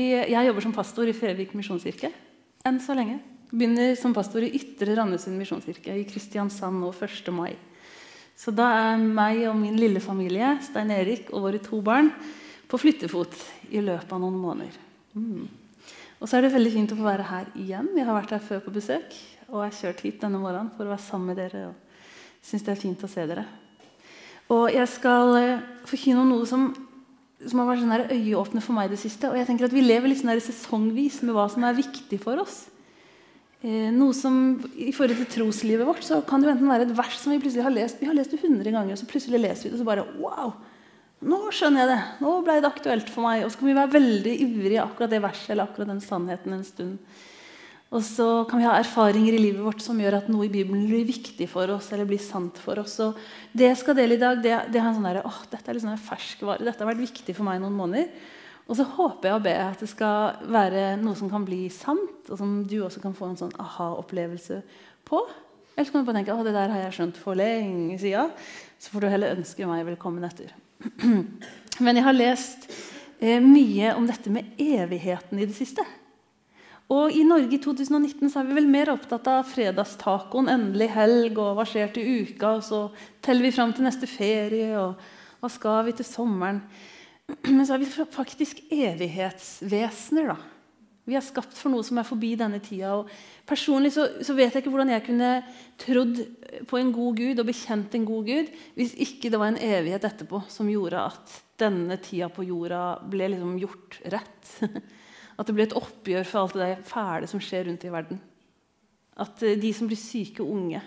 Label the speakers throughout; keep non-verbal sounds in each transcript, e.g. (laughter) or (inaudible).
Speaker 1: Jeg jobber som pastor i Fevik misjonskirke. Enn så lenge. Begynner som pastor i Ytre Randesund misjonskirke i Kristiansand nå 1. mai. Så da er meg og min lille familie, Stein Erik og våre to barn, på flyttefot i løpet av noen måneder. Mm. Og så er det veldig fint å få være her igjen. Jeg har vært her før på besøk og er kjørt hit denne morgenen for å være sammen med dere. og synes det er fint å se dere. Og jeg skal eh, forkynne om noe som som har vært sånn øyeåpne for meg det siste. Og jeg tenker at Vi lever litt sånn sesongvis med hva som er viktig for oss. Eh, noe som I forhold til troslivet vårt så kan det jo enten være et vers som vi plutselig har lest vi har lest det 100 ganger, og så plutselig leser vi det, og så bare Wow! Nå skjønner jeg det! Nå ble det aktuelt for meg. Og så kan vi være veldig ivrige akkurat det verset eller akkurat den sannheten en stund. Og så kan vi ha erfaringer i livet vårt som gjør at noe i Bibelen blir viktig for oss. eller blir sant for oss. Og det jeg skal dele i dag, det, det er en sånn der, åh, dette er liksom en fersk vare. Dette har vært viktig for meg i noen måneder. Og så håper jeg og ber at det skal være noe som kan bli sant, og som du også kan få en sånn aha-opplevelse på. Eller så kan du bare tenke at det der har jeg skjønt for lenge siden. Så får du heller ønske meg velkommen etter. (clears throat) Men jeg har lest eh, mye om dette med evigheten i det siste. Og I Norge i 2019 så er vi vel mer opptatt av fredagstacoen, endelig helg og hva skjer til uka. og Så teller vi fram til neste ferie, og hva skal vi til sommeren? Men så er vi faktisk evighetsvesener. da. Vi er skapt for noe som er forbi denne tida. og Personlig så, så, vet jeg ikke hvordan jeg kunne trodd på en god Gud og bekjent en god Gud hvis ikke det var en evighet etterpå som gjorde at denne tida på jorda ble liksom gjort rett. (laughs) At det blir et oppgjør for alt det fæle som skjer rundt i verden. At eh, de som blir syke unge,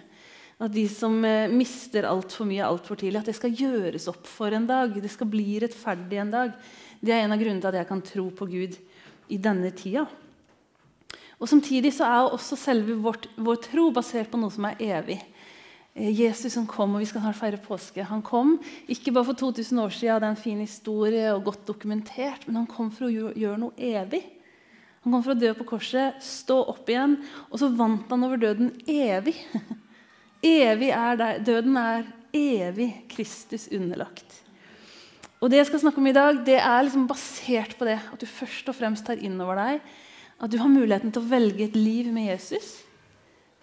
Speaker 1: at de som eh, mister altfor mye altfor tidlig, at det skal gjøres opp for en dag. Det skal bli rettferdig en dag. Det er en av grunnene til at jeg kan tro på Gud i denne tida. Og Samtidig så er også selve vårt, vår tro basert på noe som er evig. Eh, Jesus som kom, og vi skal snart feire påske. Han kom ikke bare for 2000 år siden, det er en fin historie og godt dokumentert, men han kom for å gjøre noe evig. Han kom for å dø på korset, stå opp igjen, og så vant han over døden evig. (laughs) evig er der. Døden er evig Kristus underlagt. Og Det jeg skal snakke om i dag, det er liksom basert på det at du først og fremst tar inn over deg at du har muligheten til å velge et liv med Jesus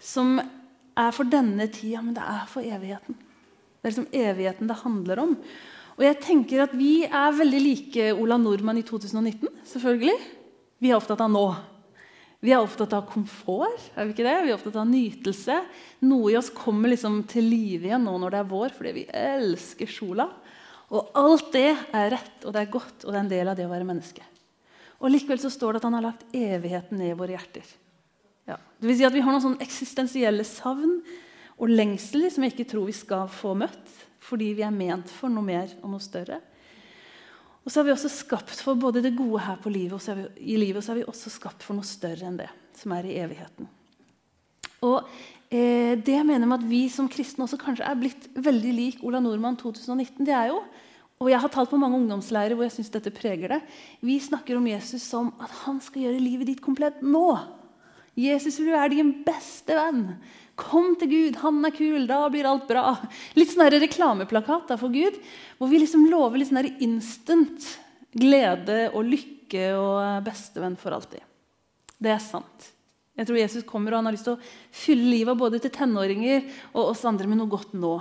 Speaker 1: som er for denne tida, men det er for evigheten. Det er liksom evigheten det handler om. Og jeg tenker at Vi er veldig like Ola Nordmann i 2019. selvfølgelig. Vi er opptatt av nå. Vi er opptatt av komfort. er Vi ikke det? Vi er opptatt av nytelse. Noe i oss kommer liksom til live igjen nå når det er vår, fordi vi elsker sola. Og alt det er rett og det er godt, og det er en del av det å være menneske. Og Likevel så står det at han har lagt evigheten ned i våre hjerter. Ja. Det vil si at Vi har noen sånne eksistensielle savn og lengsler som jeg ikke tror vi skal få møtt, fordi vi er ment for noe mer og noe større. Og så er vi også skapt for både det gode her livet, og vi, i livet, og så er vi også skapt for noe større enn det, som er i evigheten. Og eh, det jeg mener med at vi som kristne også kanskje er blitt veldig lik Ola Nordmann 2019, det er jo og jeg har talt på mange ungdomsleirer hvor jeg synes dette preger det. Vi snakker om Jesus som at han skal gjøre livet ditt komplett nå. Jesus vil være din beste venn. Kom til Gud, han er kul, da blir alt bra. Litt sånn reklameplakat for Gud, hvor vi liksom lover litt sånn instant glede og lykke og bestevenn for alltid. Det er sant. Jeg tror Jesus kommer og han har lyst til å fylle livet både til tenåringer og oss andre med noe godt nå.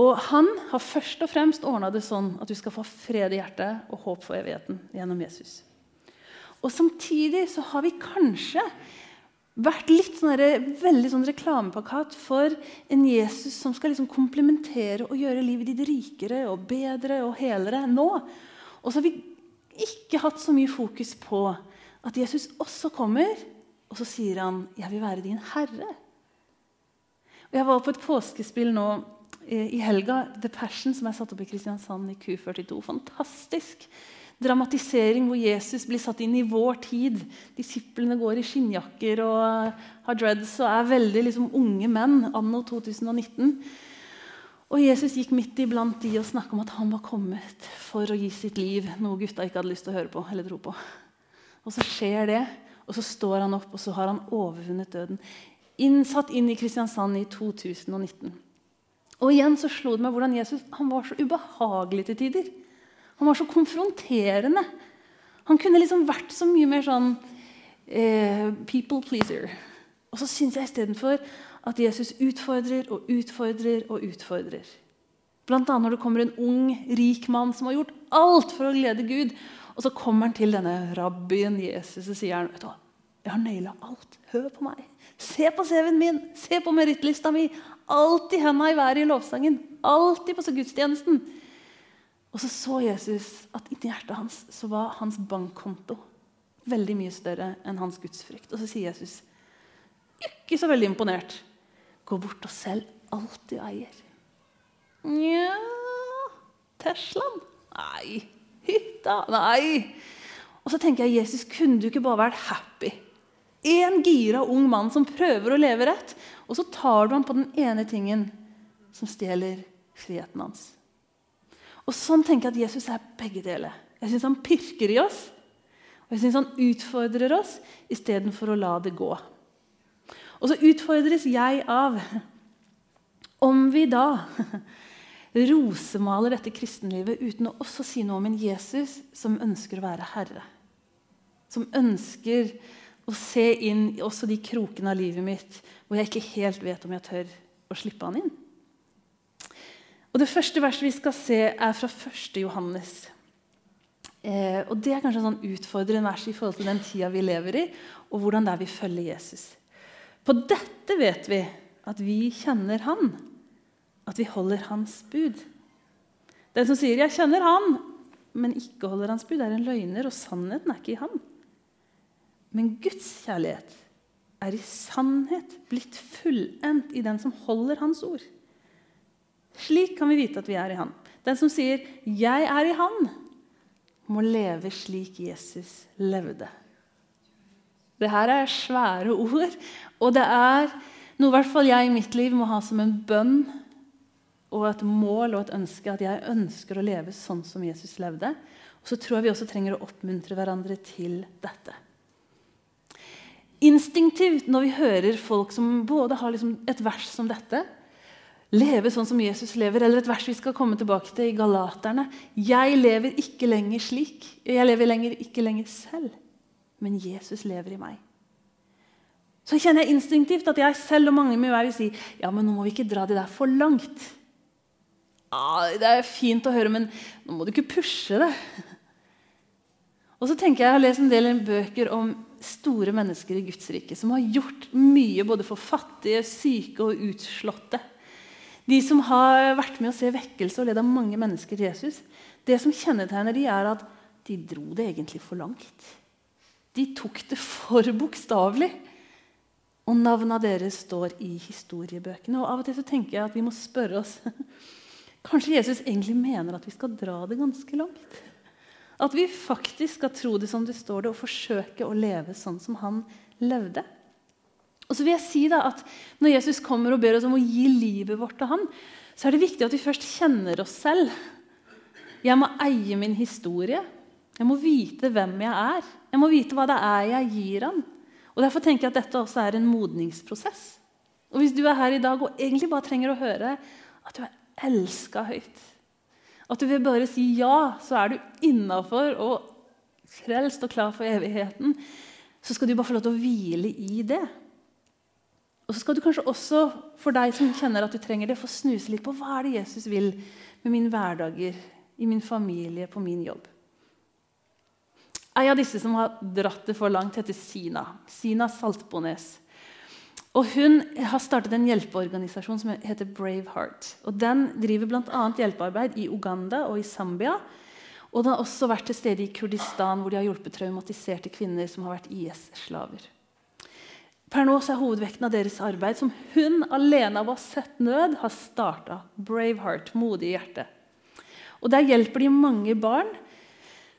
Speaker 1: Og han har først og fremst ordna det sånn at du skal få fred i hjertet og håp for evigheten gjennom Jesus. Og Samtidig så har vi kanskje vært litt sånn veldig sånn reklameplakat for en Jesus som skal liksom komplementere og gjøre livet ditt rikere og bedre og helere nå. Og så har vi ikke hatt så mye fokus på at Jesus også kommer, og så sier han 'Jeg vil være din herre'. Og Jeg var på et påskespill nå i helga, The Passion, som er satt opp i Kristiansand i Q42. Fantastisk dramatisering hvor Jesus blir satt inn i vår tid. Disiplene går i skinnjakker og har dreads og er veldig liksom, unge menn anno 2019. Og Jesus gikk midt iblant de og snakka om at han var kommet for å gi sitt liv. Noe gutta ikke hadde lyst til å høre på eller tro på. Og så skjer det, og så står han opp, og så har han overvunnet døden. Innsatt inn i Kristiansand i 2019. Og igjen så slo det meg hvordan Jesus han var så ubehagelig til tider. Han var så konfronterende. Han kunne liksom vært så mye mer sånn eh, people pleaser. Og så syns jeg istedenfor at Jesus utfordrer og utfordrer og utfordrer. Annet når det kommer en ung, rik mann som har gjort alt for å glede Gud. Og så kommer han til denne rabbien Jesus og sier han, vet du hva, jeg har naila alt. Hør på meg. Se på CV-en min. Se på merittlista mi. Alltid henda i været i lovsangen. Alltid på gudstjenesten. Og så så Jesus at inni hjertet hans så var hans bankkonto veldig mye større enn hans gudsfrykt. Og så sier Jesus, ikke så veldig imponert, gå bort og selg alt du eier. Nja Teslaen? Nei. Hytta? Nei. Og så tenker jeg, Jesus, kunne du ikke bare vært happy? En gira ung mann som prøver å leve rett, og så tar du ham på den ene tingen som stjeler friheten hans. Og Sånn tenker jeg at Jesus er begge deler. Jeg syns han pirker i oss, og jeg synes han utfordrer oss istedenfor å la det gå. Og så utfordres jeg av om vi da (laughs) rosemaler dette kristenlivet uten å også si noe om en Jesus som ønsker å være herre. Som ønsker å se inn i også de krokene av livet mitt hvor jeg ikke helt vet om jeg tør å slippe han inn. Og Det første verset vi skal se, er fra 1. Johannes. Eh, og Det er kanskje en sånn utfordrende vers i forhold til den tida vi lever i, og hvordan det er vi følger Jesus. På dette vet vi at vi kjenner Han, at vi holder Hans bud. Den som sier 'jeg kjenner Han', men ikke holder Hans bud, er en løgner, og sannheten er ikke i Han. Men Guds kjærlighet er i sannhet blitt fullendt i den som holder Hans ord. Slik kan vi vite at vi er i Han. Den som sier 'Jeg er i Han', må leve slik Jesus levde. Det her er svære ord, og det er noe hvert fall jeg i mitt liv må ha som en bønn og et mål og et ønske at jeg ønsker å leve sånn som Jesus levde. Og så tror jeg vi også trenger å oppmuntre hverandre til dette. Instinktivt når vi hører folk som både har liksom et vers som dette, leve sånn som Jesus lever. Eller et vers vi skal komme tilbake til i Galaterne. Jeg lever ikke lenger slik. Jeg lever lenger, ikke lenger selv, men Jesus lever i meg. Så kjenner jeg instinktivt at jeg selv og mange med meg vil si ja, men nå må vi ikke dra det der for langt. Ja, Det er fint å høre, men nå må du ikke pushe det. (laughs) Og så tenker Jeg jeg har lest en del bøker om store mennesker i Guds rike som har gjort mye både for fattige, syke og utslåtte. De som har vært med å se vekkelse og leda mange mennesker til Jesus, det som kjennetegner de er at de dro det egentlig for langt. De tok det for bokstavelig. Og navna deres står i historiebøkene. Og Av og til så tenker jeg at vi må spørre oss (laughs) Kanskje Jesus egentlig mener at vi skal dra det ganske langt? At vi faktisk skal tro det som det står det, og forsøke å leve sånn som han levde? Og så vil jeg si da at Når Jesus kommer og ber oss om å gi livet vårt til ham, så er det viktig at vi først kjenner oss selv. Jeg må eie min historie. Jeg må vite hvem jeg er. Jeg må vite hva det er jeg gir ham. Og Derfor tenker jeg at dette også er en modningsprosess. Og Hvis du er her i dag og egentlig bare trenger å høre at du er elska høyt, at du vil bare si ja, så er du innafor og frelst og klar for evigheten, så skal du bare få lov til å hvile i det. Og så skal du kanskje også, for deg som kjenner at du trenger det, få snuse litt på hva er det Jesus vil med mine hverdager, i min familie, på min jobb. En av disse som har dratt det for langt, heter Sina. Sina Saltbones. Og Hun har startet en hjelpeorganisasjon som heter Braveheart. Og Den driver bl.a. hjelpearbeid i Uganda og i Zambia. Og den har også vært til stede i Kurdistan, hvor de har hjulpet traumatiserte kvinner som har vært IS-slaver. Per nå er hovedvekten av deres arbeid, som hun alene av å ha sett nød, har starta. Braveheart, modig hjerte. Og Der hjelper de mange barn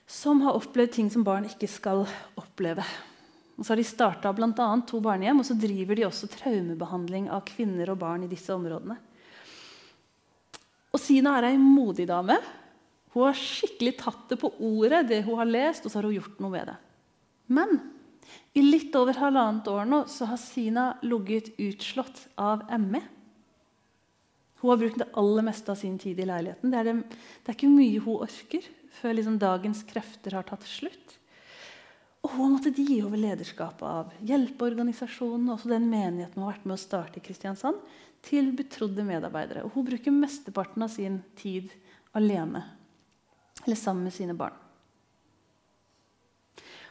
Speaker 1: som har opplevd ting som barn ikke skal oppleve. Og så har De starta to barnehjem, og så driver de også traumebehandling av kvinner og barn i disse områdene. Og Sina er ei modig dame. Hun har skikkelig tatt det på ordet, det hun har lest, og så har hun gjort noe med det. Men i litt over halvannet år nå så har Sina ligget utslått av ME. Hun har brukt det aller meste av sin tid i leiligheten. Det er, det, det er ikke mye hun orker før liksom dagens krefter har tatt slutt. Og hun måtte gi over lederskapet av hjelpeorganisasjonen og den menigheten hun har vært med å starte i Kristiansand, til betrodde medarbeidere. Og hun bruker mesteparten av sin tid alene, eller sammen med sine barn.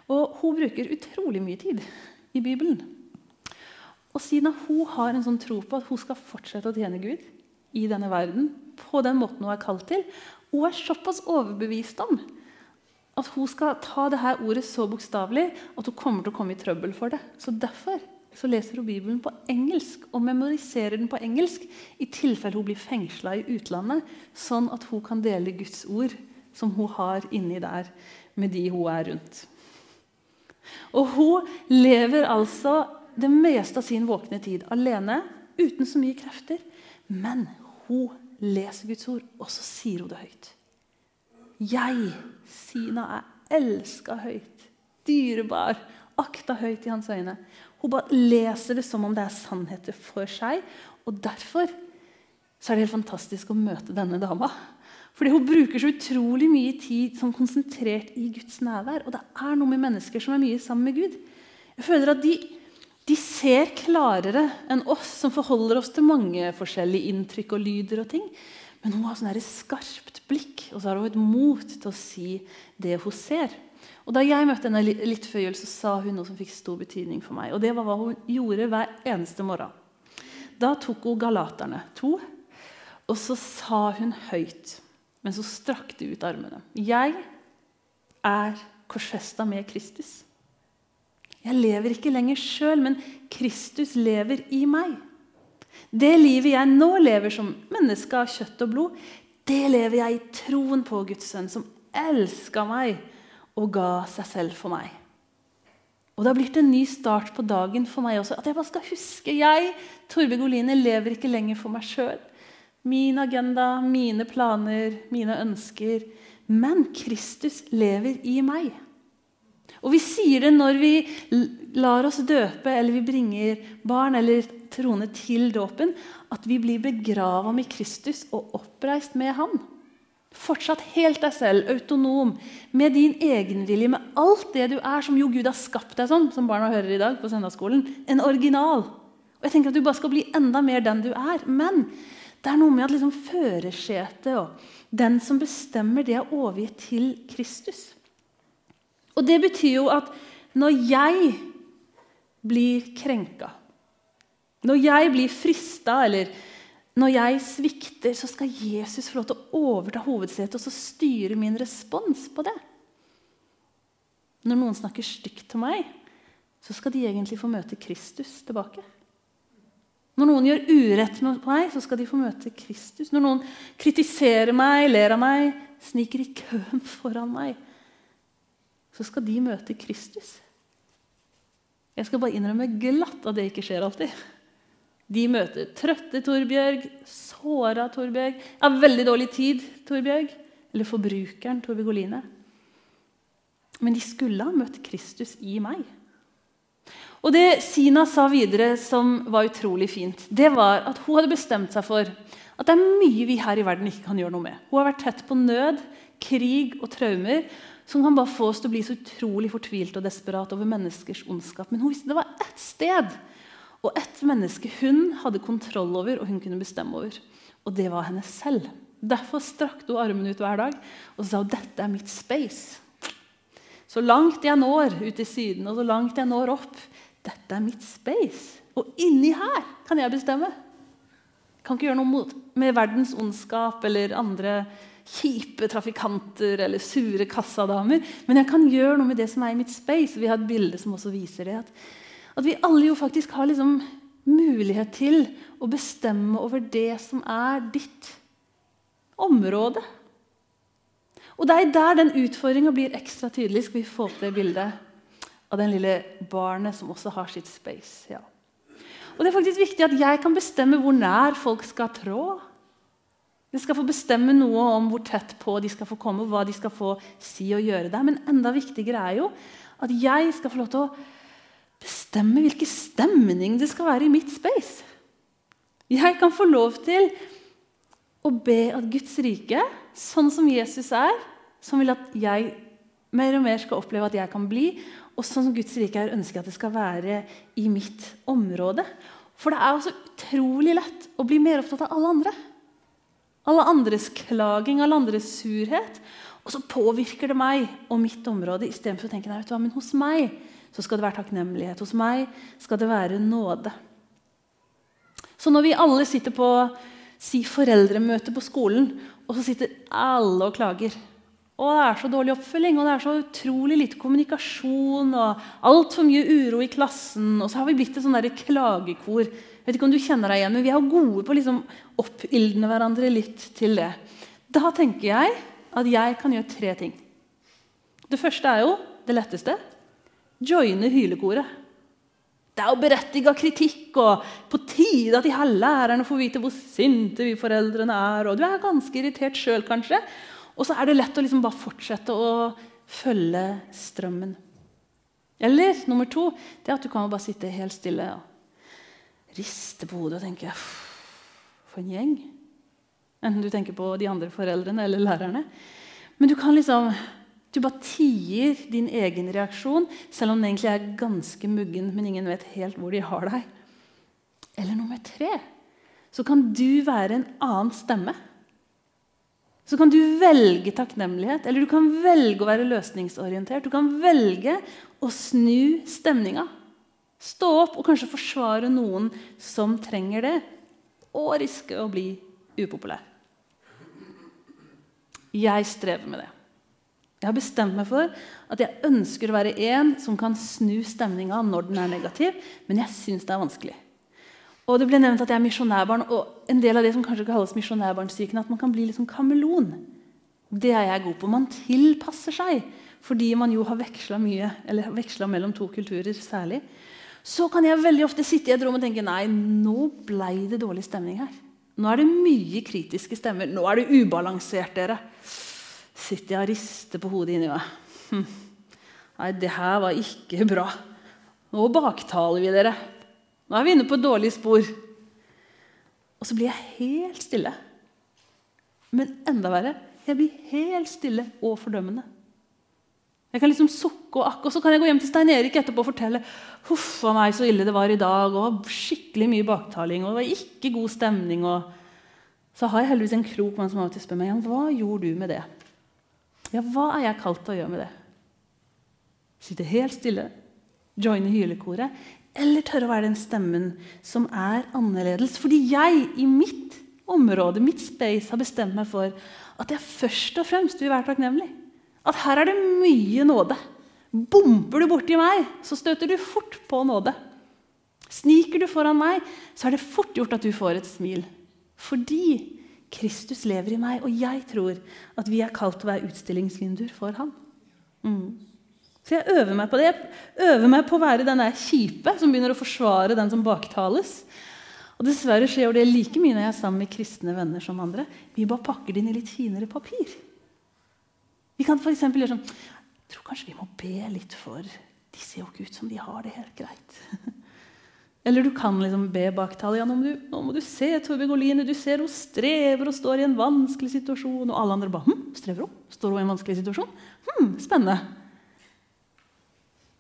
Speaker 1: Og hun bruker utrolig mye tid i Bibelen. Og siden hun har en sånn tro på at hun skal fortsette å tjene Gud i denne verden på den måten hun er kalt til, hun er såpass overbevist om at hun skal ta det her ordet så bokstavelig at hun kommer til å komme i trøbbel for det. Så Derfor så leser hun Bibelen på engelsk og memoriserer den på engelsk i tilfelle hun blir fengsla i utlandet, sånn at hun kan dele Guds ord som hun har inni der, med de hun er rundt. Og hun lever altså det meste av sin våkne tid alene, uten så mye krefter. Men hun leser Guds ord, og så sier hun det høyt. Jeg, Sina, er elska høyt, dyrebar, akta høyt i hans øyne. Hun bare leser det som om det er sannheter for seg. Og derfor så er det helt fantastisk å møte denne dama. Fordi hun bruker så utrolig mye tid sånn konsentrert i Guds nærvær. Og det er noe med mennesker som er mye sammen med Gud. Jeg føler at de, de ser klarere enn oss som forholder oss til mange forskjellige inntrykk og lyder. og ting. Men hun har sånn skarpt blikk, og så har hun et mot til å si det hun ser. Og Da jeg møtte henne litt før jul, så sa hun noe som fikk stor betydning for meg. Og Det var hva hun gjorde hver eneste morgen. Da tok hun Galaterne to, og så sa hun høyt men så strakte ut armene. Jeg er korsfesta med Kristus. Jeg lever ikke lenger sjøl, men Kristus lever i meg. Det livet jeg nå lever som menneske av kjøtt og blod, det lever jeg i troen på Guds sønn, som elska meg og ga seg selv for meg. Og Det har blitt en ny start på dagen for meg også. At jeg bare skal huske jeg, Torbjørg Oline, lever ikke lenger for meg sjøl. Min agenda, mine planer, mine ønsker. Men Kristus lever i meg. Og vi sier det når vi lar oss døpe, eller vi bringer barn eller troende til dåpen, at vi blir begrava med Kristus og oppreist med ham. Fortsatt helt deg selv, autonom, med din egenvilje, med alt det du er, som jo Gud har skapt deg som, som barna hører i dag på søndagsskolen. En original. Og jeg tenker at Du bare skal bli enda mer den du er. Men det er noe med at liksom førersetet og den som bestemmer, det er overgitt til Kristus. Og det betyr jo at når jeg blir krenka, når jeg blir frista, eller når jeg svikter, så skal Jesus få lov til å overta hovedsetet og så styre min respons på det. Når noen snakker stygt til meg, så skal de egentlig få møte Kristus tilbake. Når noen gjør urett mot meg, så skal de få møte Kristus. Når noen kritiserer meg, ler av meg, sniker i køen foran meg, så skal de møte Kristus. Jeg skal bare innrømme glatt at det ikke skjer alltid. De møter trøtte Torbjørg, såra Torbjørg, har veldig dårlig tid Torbjørg, eller forbrukeren Torbjørg Oline. Men de skulle ha møtt Kristus i meg. Og Det Sina sa videre, som var utrolig fint, det var at hun hadde bestemt seg for at det er mye vi her i verden ikke kan gjøre noe med. Hun har vært tett på nød, krig og traumer som kan bare få oss til å bli så utrolig fortvilt og desperat over menneskers ondskap. Men hun visste det var ett sted og ett menneske hun hadde kontroll over og hun kunne bestemme over. Og det var henne selv. Derfor strakte hun armene ut hver dag og sa dette er mitt space. Så langt jeg når ut til siden, og så langt jeg når opp, dette er mitt space. Og inni her kan jeg bestemme. Jeg kan ikke gjøre noe med verdens ondskap eller andre kjipe trafikanter eller sure kassadamer. Men jeg kan gjøre noe med det som er i mitt space. Vi har et bilde som også viser det. At, at vi alle jo faktisk har liksom mulighet til å bestemme over det som er ditt område. Og det er der den utfordringa blir ekstra tydelig. Skal vi få til det bildet? av den lille barnet som også har sitt space. Ja. Og det er faktisk viktig at jeg kan bestemme hvor nær folk skal trå. Jeg skal få bestemme noe om hvor tett på de skal få komme, hva de skal få si og gjøre der. Men enda viktigere er jo at jeg skal få lov til å bestemme hvilken stemning det skal være i mitt space. Jeg kan få lov til å be at Guds rike, sånn som Jesus er, som vil at jeg mer og mer skal oppleve at jeg kan bli, og sånn som Guds rike er, ønsker jeg at det skal være i mitt område. For det er jo så utrolig lett å bli mer opptatt av alle andre. Alle andres klaging, alle andres surhet. Og så påvirker det meg og mitt område istedenfor å tenke nei, vet du hva, men hos meg så skal det være takknemlighet. Hos meg skal det være nåde. Så når vi alle sitter på si foreldremøte på skolen, og så sitter alle og klager og det er så dårlig oppfølging, og det er så utrolig lite kommunikasjon. og Altfor mye uro i klassen. Og så har vi blitt et sånn klagekor. Jeg vet ikke om du kjenner deg igjen, men Vi er gode på å liksom oppildne hverandre litt til det. Da tenker jeg at jeg kan gjøre tre ting. Det første er jo det letteste. Joine hylekoret. Det er jo berettiga kritikk, og på tide at de her lærerne får vite hvor sinte vi foreldrene er. Og du er ganske irritert sjøl, kanskje. Og så er det lett å liksom bare fortsette å følge strømmen. Eller nummer to det er at du kan bare sitte helt stille og riste på hodet og tenke For en gjeng. Enten du tenker på de andre foreldrene eller lærerne. Men du kan liksom du bare tier din egen reaksjon, selv om den egentlig er ganske muggen, men ingen vet helt hvor de har deg. Eller nummer tre så kan du være en annen stemme så kan du velge takknemlighet, eller du kan velge å være løsningsorientert. Du kan velge å snu stemninga. Stå opp og kanskje forsvare noen som trenger det, og riske å bli upopulær. Jeg strever med det. Jeg har bestemt meg for at jeg ønsker å være en som kan snu stemninga når den er negativ, men jeg syns det er vanskelig. Og Det ble nevnt at jeg er misjonærbarn. og en del av det som kanskje kalles misjonærbarnsyken, at man kan bli liksom kameleon. Det er jeg god på. Man tilpasser seg fordi man jo har veksla mye, eller veksla mellom to kulturer særlig. Så kan jeg veldig ofte sitte i et rom og tenke nei, nå blei det dårlig stemning her. Nå er det mye kritiske stemmer. Nå er det ubalansert, dere. Sitter jeg og rister på hodet inni meg. Hm. Nei, det her var ikke bra. Nå baktaler vi dere. Nå er vi inne på et dårlig spor. Og så blir jeg helt stille. Men enda verre jeg blir helt stille og fordømmende. Jeg kan liksom sukke og akke, og så kan jeg gå hjem til Stein Erik etterpå og fortelle Huff a meg, så ille det var i dag. og Skikkelig mye baktaling, og det var ikke god stemning. og Så har jeg heldigvis en krok mann som av og til spør meg hva gjorde du med det. Ja, hva er jeg kalt til å gjøre med det? Sitte helt stille, joine hylekoret, eller tørre å være den stemmen som er annerledes. Fordi jeg i mitt område, mitt space, har bestemt meg for at jeg først og fremst vil være takknemlig. At her er det mye nåde. Bomper du borti meg, så støter du fort på nåde. Sniker du foran meg, så er det fort gjort at du får et smil. Fordi Kristus lever i meg, og jeg tror at vi er kalt til å være utstillingsvinduer for ham. Mm. Så jeg øver meg på det. Jeg øver meg på å være den kjipe som begynner å forsvare den som baktales. Og Dessverre skjer det like mye når jeg er sammen med kristne venner som andre. Vi bare pakker det inn i litt finere papir. Vi kan f.eks. gjøre sånn Jeg tror kanskje vi må be litt for De ser jo ikke ut som de har det helt greit. (laughs) Eller du kan liksom be baktale. Ja, nå, må du, nå må du se Torbjørg Oline, du ser hun strever og står i en vanskelig situasjon. Og alle andre bare hm, strever hun? Står hun i en vanskelig situasjon? Hm, spennende.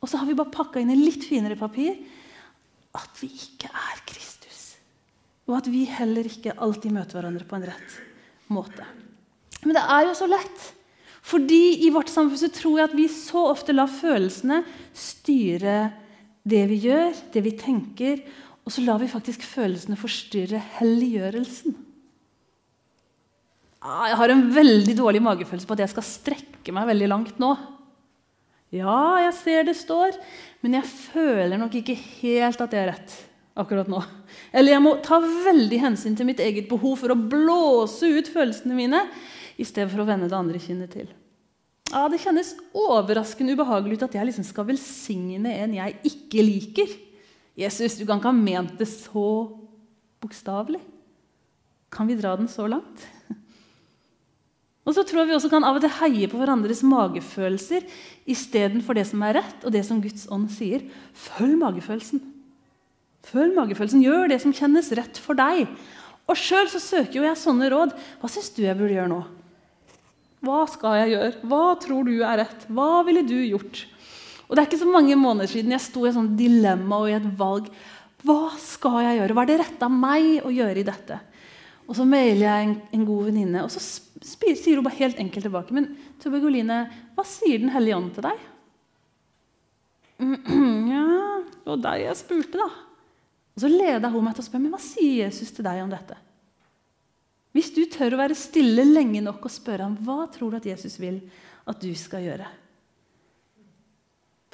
Speaker 1: Og så har vi bare pakka inn i litt finere papir at vi ikke er Kristus. Og at vi heller ikke alltid møter hverandre på en rett måte. Men det er jo så lett. Fordi i vårt samfunn så tror jeg at vi så ofte lar følelsene styre det vi gjør, det vi tenker, og så lar vi faktisk følelsene forstyrre helliggjørelsen. Ah, jeg har en veldig dårlig magefølelse på at jeg skal strekke meg veldig langt nå. Ja, jeg ser det står, men jeg føler nok ikke helt at det er rett akkurat nå. Eller jeg må ta veldig hensyn til mitt eget behov for å blåse ut følelsene mine i stedet for å vende det andre kinnet til. Ja, Det kjennes overraskende ubehagelig ut at jeg liksom skal velsigne en jeg ikke liker. Jesus, du kan ikke ha ment det så bokstavelig. Kan vi dra den så langt? Og så tror jeg vi også kan av og til heie på hverandres magefølelser istedenfor det som er rett, og det som Guds ånd sier. Følg magefølelsen. Følg magefølelsen. Gjør det som kjennes rett for deg. Og sjøl søker jo jeg sånne råd. Hva syns du jeg burde gjøre nå? Hva skal jeg gjøre? Hva tror du er rett? Hva ville du gjort? Og Det er ikke så mange måneder siden jeg sto i et sånt dilemma og i et valg. Hva skal jeg gjøre? Hva er det rett av meg å gjøre i dette? Og Så mailer jeg en, en god venninne, og så sier hun bare helt enkelt tilbake. Men Tubergoline, hva sier Den hellige ånd til deg? (clears throat) ja, det var deg jeg spurte, da. Og Så leda hun meg til å spørre men hva sier Jesus til deg om dette. Hvis du tør å være stille lenge nok og spørre ham, hva tror du at Jesus vil at du skal gjøre?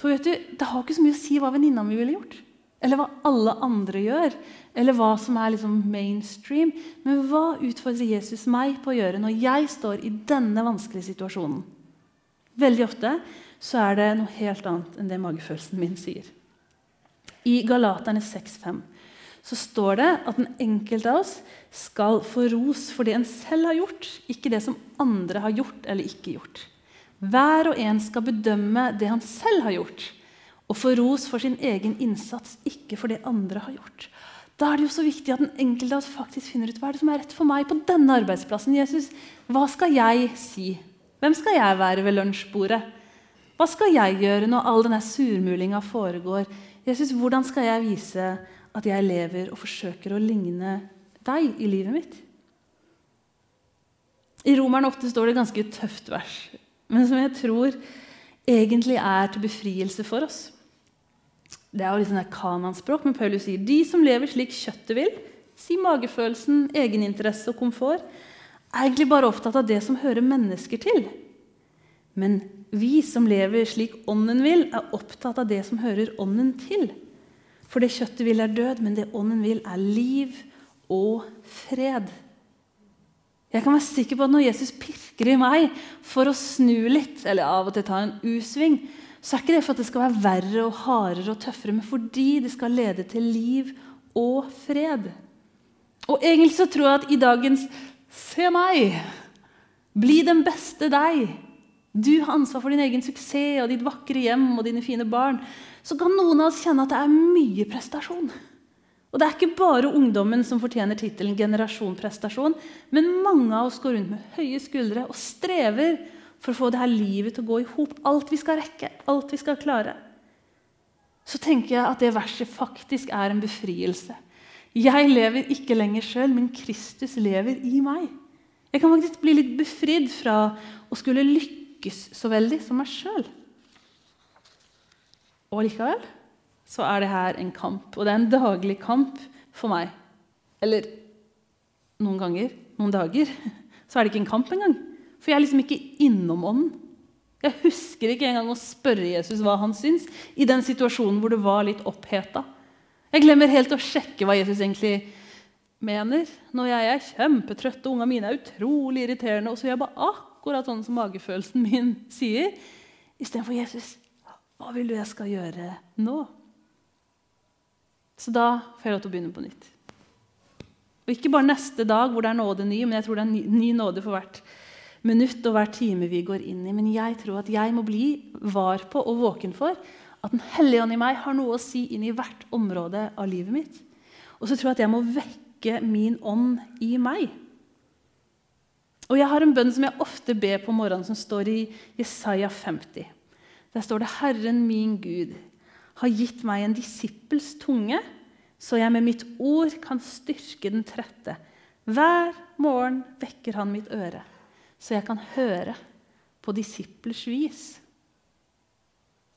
Speaker 1: For vet du, Det har ikke så mye å si hva venninna mi ville gjort. Eller hva alle andre gjør, eller hva som er liksom mainstream. Men hva utfordrer Jesus meg på å gjøre når jeg står i denne vanskelige situasjonen? Veldig ofte så er det noe helt annet enn det magefølelsen min sier. I Galaterne 6,5 så står det at den enkelte av oss skal få ros for det en selv har gjort, ikke det som andre har gjort eller ikke gjort. Hver og en skal bedømme det han selv har gjort, og få ros for sin egen innsats, ikke for det andre har gjort. Da er det jo så viktig at den enkelte av oss faktisk finner ut hva er det som er rett for meg på denne arbeidsplassen. Jesus, hva skal jeg si? Hvem skal jeg være ved lunsjbordet? Hva skal jeg gjøre når all denne surmulinga foregår? Jesus, hvordan skal jeg vise at jeg lever og forsøker å ligne deg i livet mitt? I Romeren 8 står det et ganske tøft vers, men som jeg tror egentlig er til befrielse for oss. Det er jo litt sånn kananspråk, men Paulus sier de som lever slik kjøttet vil, si magefølelsen, egeninteresse og komfort, er egentlig bare opptatt av det som hører mennesker til. Men vi som lever slik ånden vil, er opptatt av det som hører ånden til. For det kjøttet vil, er død, men det ånden vil, er liv og fred. Jeg kan være sikker på at når Jesus pirker i meg for å snu litt, eller av og til ta en U-sving, så er ikke det for at det skal være verre og hardere og tøffere, men fordi det skal lede til liv og fred. Og egentlig så tror jeg at i dagens 'Se meg', bli den beste deg, du har ansvar for din egen suksess og ditt vakre hjem og dine fine barn. Så kan noen av oss kjenne at det er mye prestasjon. Og det er ikke bare ungdommen som fortjener tittelen generasjon prestasjon, men mange av oss går rundt med høye skuldre og strever for å få det her livet til å gå i hop. Alt vi skal rekke, alt vi skal klare. Så tenker jeg at det verset faktisk er en befrielse. Jeg lever ikke lenger sjøl, men Kristus lever i meg. Jeg kan faktisk bli litt befridd fra å skulle lykkes så veldig som meg sjøl. Og likevel så er det her en kamp, og det er en daglig kamp for meg. Eller noen ganger, noen dager, (laughs) så er det ikke en kamp engang. For jeg er liksom ikke innom ånden. Jeg husker ikke engang å spørre Jesus hva han syns i den situasjonen hvor det var litt oppheta. Jeg glemmer helt å sjekke hva Jesus egentlig mener når jeg er kjempetrøtt og ungene mine er utrolig irriterende. og så gjør jeg bare akkurat sånn som magefølelsen min (laughs) sier. Istedenfor Jesus. Hva vil du jeg skal gjøre nå? Så da får jeg lov til å begynne på nytt. Og Ikke bare neste dag hvor det er nåde ny, men jeg tror det er ny, ny nåde for hvert minutt og hver time vi går inn i. Men jeg tror at jeg må bli var på og våken for at Den hellige ånd i meg har noe å si inn i hvert område av livet mitt. Og så tror jeg at jeg må vekke min ånd i meg. Og jeg har en bønn som jeg ofte ber på morgenen, som står i Jesaja 50. Der står det 'Herren min Gud har gitt meg en disippels tunge', så jeg med mitt ord kan styrke den trette. Hver morgen vekker han mitt øre, så jeg kan høre på disiplers vis.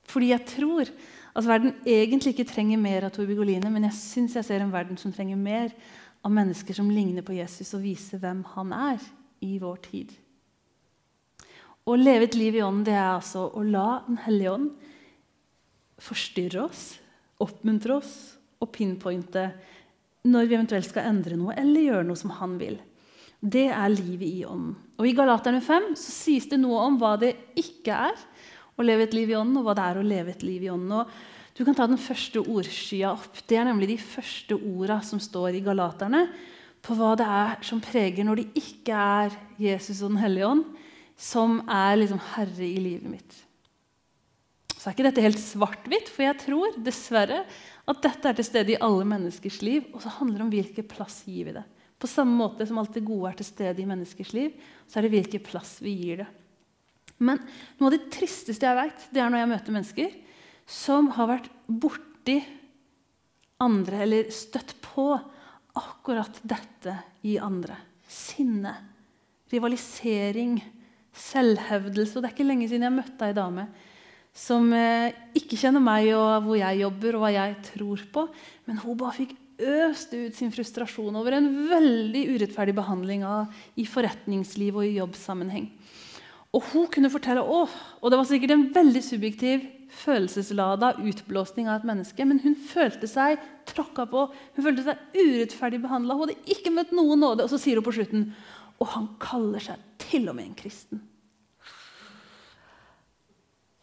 Speaker 1: Fordi jeg tror at verden egentlig ikke trenger mer av Torbigoline, men jeg syns jeg ser en verden som trenger mer av mennesker som ligner på Jesus, og viser hvem han er i vår tid. Å leve et liv i ånden det er altså å la Den hellige ånd forstyrre oss, oppmuntre oss og pinpointe når vi eventuelt skal endre noe eller gjøre noe som han vil. Det er livet i ånden. Og I Galaterne 5 så sies det noe om hva det ikke er å leve et liv i ånden, og hva det er å leve et liv i ånden. Og du kan ta den første ordskya opp. Det er nemlig de første orda som står i Galaterne på hva det er som preger når det ikke er Jesus og Den hellige ånd som er liksom herre i livet mitt. Så er ikke dette helt svart-hvitt, for jeg tror dessverre at dette er til stede i alle menneskers liv. Og så handler det om hvilken plass gir vi det. På samme måte som alt det gode er til stede i menneskers liv, så er det hvilken plass vi gir det. Men noe av det tristeste jeg vet, det er når jeg møter mennesker som har vært borti andre, eller støtt på akkurat dette i andre. Sinne, rivalisering, selvhevdelse. Og det er ikke lenge siden jeg møtte ei dame som eh, ikke kjenner meg og hvor jeg jobber og hva jeg tror på. Men hun bare fikk øst ut sin frustrasjon over en veldig urettferdig behandling av, i forretningsliv og i jobbsammenheng. Og hun kunne fortelle å, og det var sikkert en veldig subjektiv, følelseslada utblåsning av et menneske, men hun følte seg tråkka på, hun følte seg urettferdig behandla. Hun hadde ikke møtt noen nåde. Og så sier hun på slutten og han kaller seg til og med en kristen.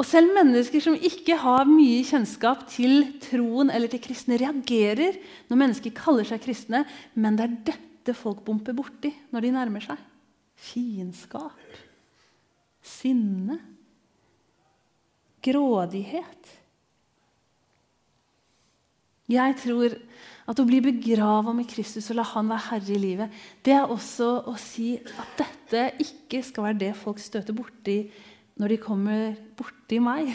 Speaker 1: Og selv mennesker som ikke har mye kjennskap til troen eller til kristne, reagerer når mennesker kaller seg kristne, men det er dette folk bomper borti når de nærmer seg. Fiendskap sinne, grådighet. Jeg tror at å bli begrava med Kristus og la Han være herre i livet, det er også å si at dette ikke skal være det folk støter borti når de kommer borti meg.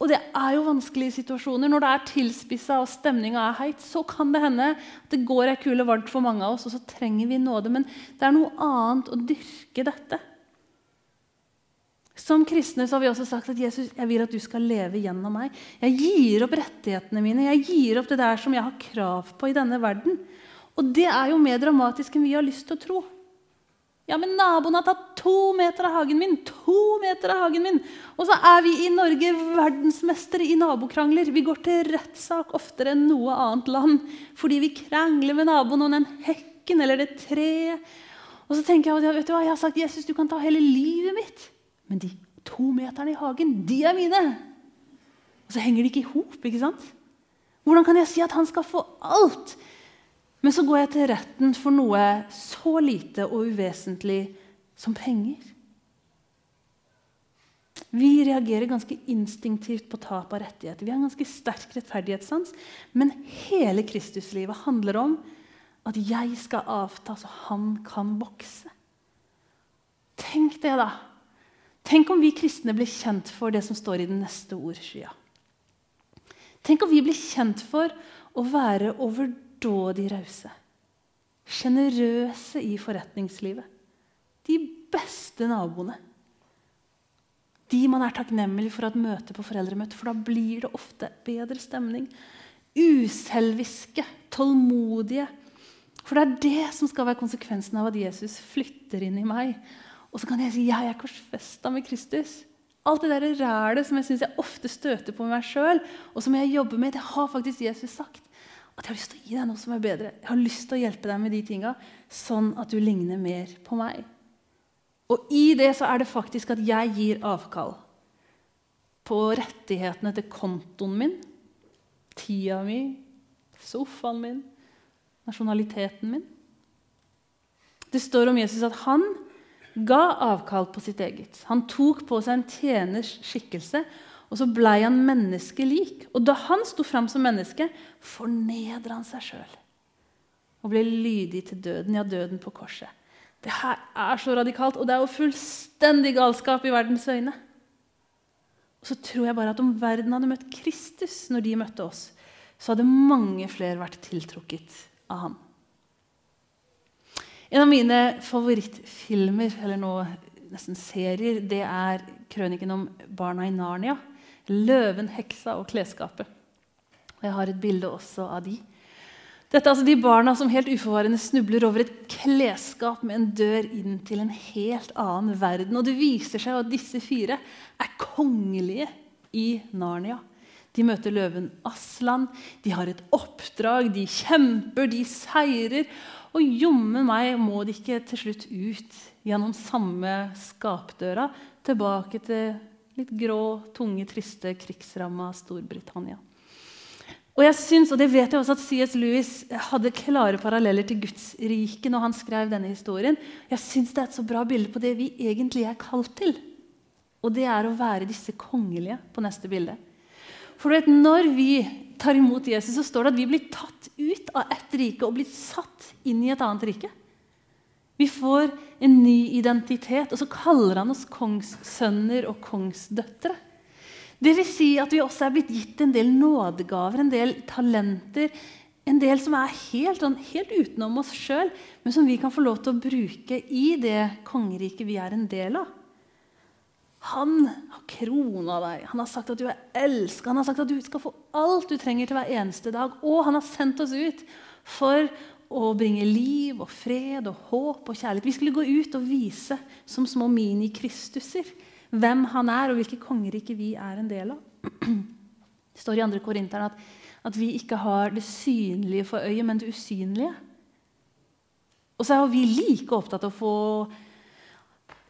Speaker 1: Og det er jo vanskelige situasjoner. Når det er tilspissa og stemninga er heit, så kan det hende at det går ei kule varmt for mange av oss, og så trenger vi nåde. Men det er noe annet å dyrke dette. Som kristne så har vi også sagt at Jesus, jeg vil at du skal leve gjennom meg. Jeg gir opp rettighetene mine, jeg gir opp det der som jeg har krav på i denne verden. Og det er jo mer dramatisk enn vi har lyst til å tro. Ja, men naboen har tatt to meter av hagen min! To meter av hagen min! Og så er vi i Norge verdensmestere i nabokrangler. Vi går til rettssak oftere enn noe annet land fordi vi krangler med naboen om den hekken eller det treet. Og så tenker jeg vet du hva, jeg har sagt Jesus, du kan ta hele livet mitt. Men de to meterne i hagen, de er mine! Og så henger de ikke i hop. ikke sant? Hvordan kan jeg si at han skal få alt? Men så går jeg til retten for noe så lite og uvesentlig som penger. Vi reagerer ganske instinktivt på tap av rettigheter. Vi har en ganske sterk rettferdighetssans. Men hele Kristuslivet handler om at jeg skal avta så han kan vokse. Tenk det, da. Tenk om vi kristne blir kjent for det som står i den neste ordskya. Tenk om vi blir kjent for å være overdådig rause. Sjenerøse i forretningslivet. De beste naboene. De man er takknemlig for at møter på foreldremøte, for da blir det ofte bedre stemning. Uselviske, tålmodige. For det er det som skal være konsekvensen av at Jesus flytter inn i meg og så kan jeg si jeg er korsfesta med Kristus. Alt det der rælet som jeg synes jeg ofte støter på meg sjøl, og som jeg jobber med, det har faktisk Jesus sagt. At jeg har lyst til å gi deg noe som er bedre. Jeg har lyst til å hjelpe deg med de tinga, sånn at du ligner mer på meg. Og i det så er det faktisk at jeg gir avkall på rettighetene til kontoen min, tida mi, sofaen min, nasjonaliteten min. Det står om Jesus at han ga avkall på sitt eget. Han tok på seg en tjeners skikkelse, og så blei han menneskelik. Og da han sto fram som menneske, fornedra han seg sjøl og ble lydig til døden, ja, døden på korset. Det her er så radikalt, og det er jo fullstendig galskap i verdens øyne. Og så tror jeg bare at om verden hadde møtt Kristus når de møtte oss, så hadde mange flere vært tiltrukket av ham. En av mine favorittfilmer, eller nå nesten serier, det er krøniken om barna i Narnia. 'Løven, heksa og klesskapet'. Jeg har et bilde også av de. Dette er altså de barna som helt uforvarende snubler over et klesskap med en dør inn til en helt annen verden. Og det viser seg at disse fire er kongelige i Narnia. De møter løven Aslan, de har et oppdrag, de kjemper, de seirer. Og jommen meg må de ikke til slutt ut gjennom samme skapdøra tilbake til litt grå, tunge, triste, krigsramma Storbritannia. Og jeg synes, og det vet jeg også at C.S. Lewis hadde klare paralleller til Guds rike når han skrev denne historien. Jeg syns det er et så bra bilde på det vi egentlig er kalt til. Og det er å være disse kongelige på neste bilde. For du vet, Når vi tar imot Jesus, så står det at vi blir tatt ut av ett rike og blir satt inn i et annet rike. Vi får en ny identitet, og så kaller han oss kongssønner og kongsdøtre. Det vil si at vi også er blitt gitt en del nådegaver, en del talenter. En del som er helt, sånn, helt utenom oss sjøl, men som vi kan få lov til å bruke i det kongeriket vi er en del av. Han har krona deg, han har sagt at du er elska, han har sagt at du skal få alt du trenger til hver eneste dag. Og han har sendt oss ut for å bringe liv og fred og håp og kjærlighet. Vi skulle gå ut og vise som små mini-Kristuser hvem han er, og hvilke kongerike vi er en del av. (clears throat) Det står i 2. Korinteren at, at vi ikke har det synlige for øyet, men det usynlige. Og så er vi like opptatt av å få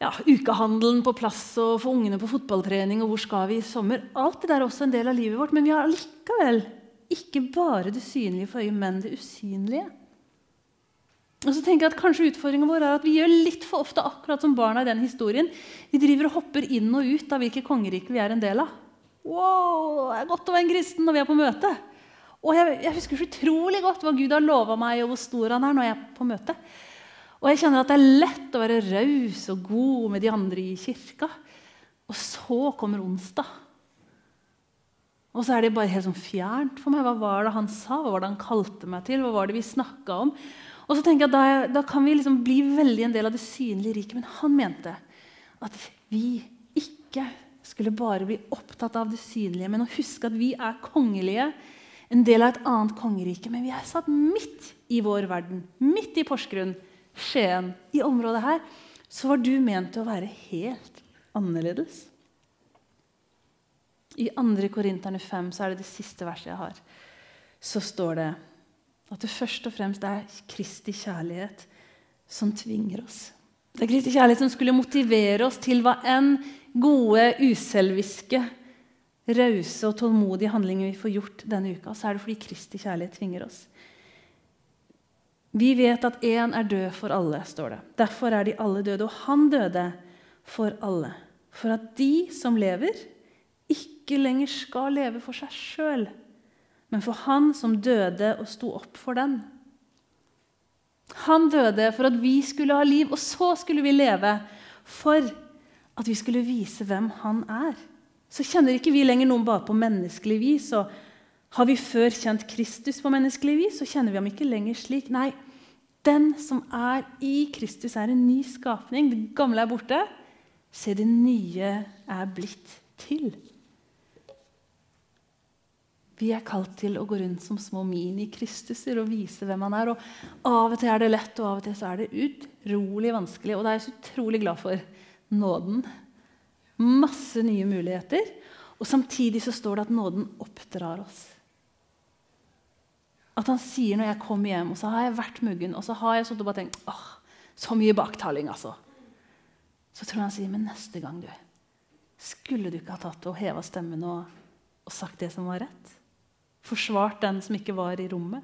Speaker 1: ja, ukehandelen på plass og få ungene på fotballtrening og hvor skal vi i sommer. Alt det der er også en del av livet vårt, men vi har likevel ikke bare det synlige for øyet, men det usynlige. Og så tenker jeg at kanskje Utfordringen vår er at vi gjør litt for ofte akkurat som barna i den historien. Vi driver og hopper inn og ut av hvilket kongerike vi er en del av. Wow, det er godt å være en kristen når vi er på møte. Og jeg, jeg husker så utrolig godt hva Gud har lova meg, og hvor stor han er når jeg er på møte. Og jeg kjenner at det er lett å være raus og god med de andre i kirka. Og så kommer onsdag. Og så er det bare helt sånn fjernt for meg. Hva var det han sa? Hva var det han kalte meg til? Hva var det vi snakka om? Og så tenker jeg at da, da, kan vi liksom bli veldig en del av det synlige riket. Men han mente at vi ikke skulle bare bli opptatt av det synlige, men å huske at vi er kongelige, en del av et annet kongerike. Men vi er satt midt i vår verden, midt i Porsgrunn, Skien, i området her. Så var du ment til å være helt annerledes. I 2. Korinterne 5 så er det det siste verset jeg har. Så står det at det først og fremst er Kristi kjærlighet som tvinger oss. Det er Kristi kjærlighet som skulle motivere oss til hva enn gode, uselviske, rause og tålmodige handlinger vi får gjort denne uka, så er det fordi Kristi kjærlighet tvinger oss. Vi vet at én er død for alle, står det. Derfor er de alle døde. Og han døde for alle. For at de som lever, ikke lenger skal leve for seg sjøl, men for han som døde og sto opp for den. Han døde for at vi skulle ha liv, og så skulle vi leve for at vi skulle vise hvem han er. Så kjenner ikke vi lenger noen bare på menneskelig vis. og Har vi før kjent Kristus på menneskelig vis, så kjenner vi ham ikke lenger slik. Nei, den som er i Kristus, er en ny skapning. Det gamle er borte. Se, det nye er blitt til. Vi er kalt til å gå rundt som små mini-Kristuser og vise hvem han er. Og Av og til er det lett, og av og til så er det utrolig vanskelig. Og da er jeg så utrolig glad for nåden. Masse nye muligheter. Og samtidig så står det at nåden oppdrar oss. At han sier når jeg kommer hjem, og så har jeg vært muggen, og så har jeg og bare tenkt åh, så mye baktaling, altså. Så tror jeg han sier, men neste gang, du, skulle du ikke ha tatt og heva stemmen og, og sagt det som var rett? Forsvart den som ikke var i rommet,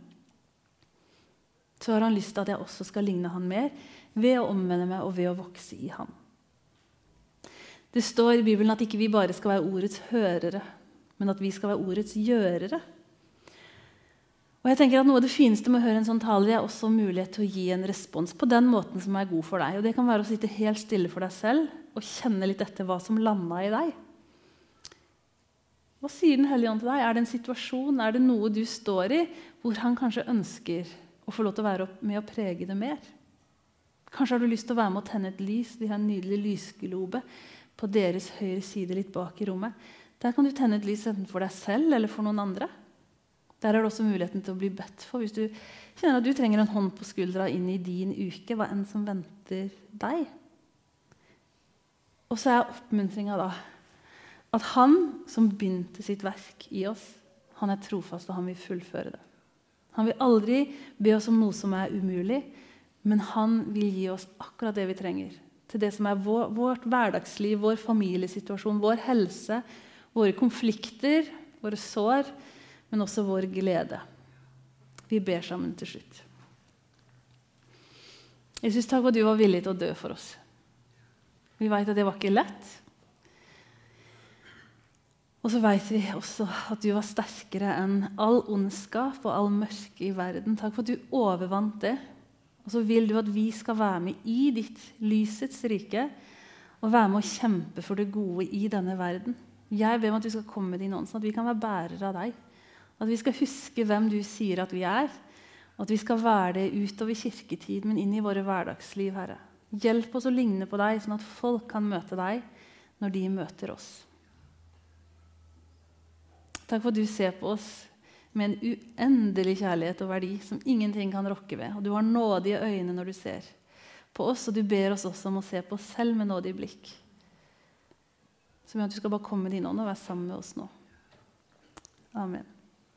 Speaker 1: så har han lyst til at jeg også skal ligne han mer ved å omvende meg og ved å vokse i han. Det står i Bibelen at ikke vi bare skal være ordets hørere, men at vi skal være ordets gjørere. Og jeg tenker at Noe av det fineste med å høre en sånn tale er også mulighet til å gi en respons på den måten som er god for deg. Og Det kan være å sitte helt stille for deg selv og kjenne litt etter hva som landa i deg. Hva sier Den hellige ånd til deg? Er det en situasjon, er det noe du står i, hvor han kanskje ønsker å få lov til å være med og prege det mer? Kanskje har du lyst til å være med og tenne et lys. De har en nydelig lysglobe på deres høyre side litt bak i rommet. Der kan du tenne et lys enten for deg selv eller for noen andre. Der er det også muligheten til å bli bedt for hvis du kjenner at du trenger en hånd på skuldra inn i din uke, hva enn som venter deg. Og så er oppmuntringa da at han som begynte sitt verk i oss, han er trofast, og han vil fullføre det. Han vil aldri be oss om noe som er umulig, men han vil gi oss akkurat det vi trenger. Til det som er vår, vårt hverdagsliv, vår familiesituasjon, vår helse, våre konflikter, våre sår, men også vår glede. Vi ber sammen til slutt. Jesus, takk for at du var villig til å dø for oss. Vi veit at det var ikke lett. Og så veit vi også at du var sterkere enn all ondskap og all mørke i verden. Takk for at du overvant det. Og så vil du at vi skal være med i ditt lysets rike og være med å kjempe for det gode i denne verden. Jeg ber om at du skal komme med din ånd, sånn at vi kan være bærere av deg. At vi skal huske hvem du sier at vi er, og at vi skal være det utover kirketid, men inn i våre hverdagsliv. Herre. Hjelp oss å ligne på deg, sånn at folk kan møte deg når de møter oss. Takk for at du ser på oss med en uendelig kjærlighet og verdi som ingenting kan rokke ved. Og du har nådige øyne når du ser på oss, og du ber oss også om å se på oss selv med nådig blikk. Så at du skal bare komme med din ånd og være sammen med oss nå. Amen.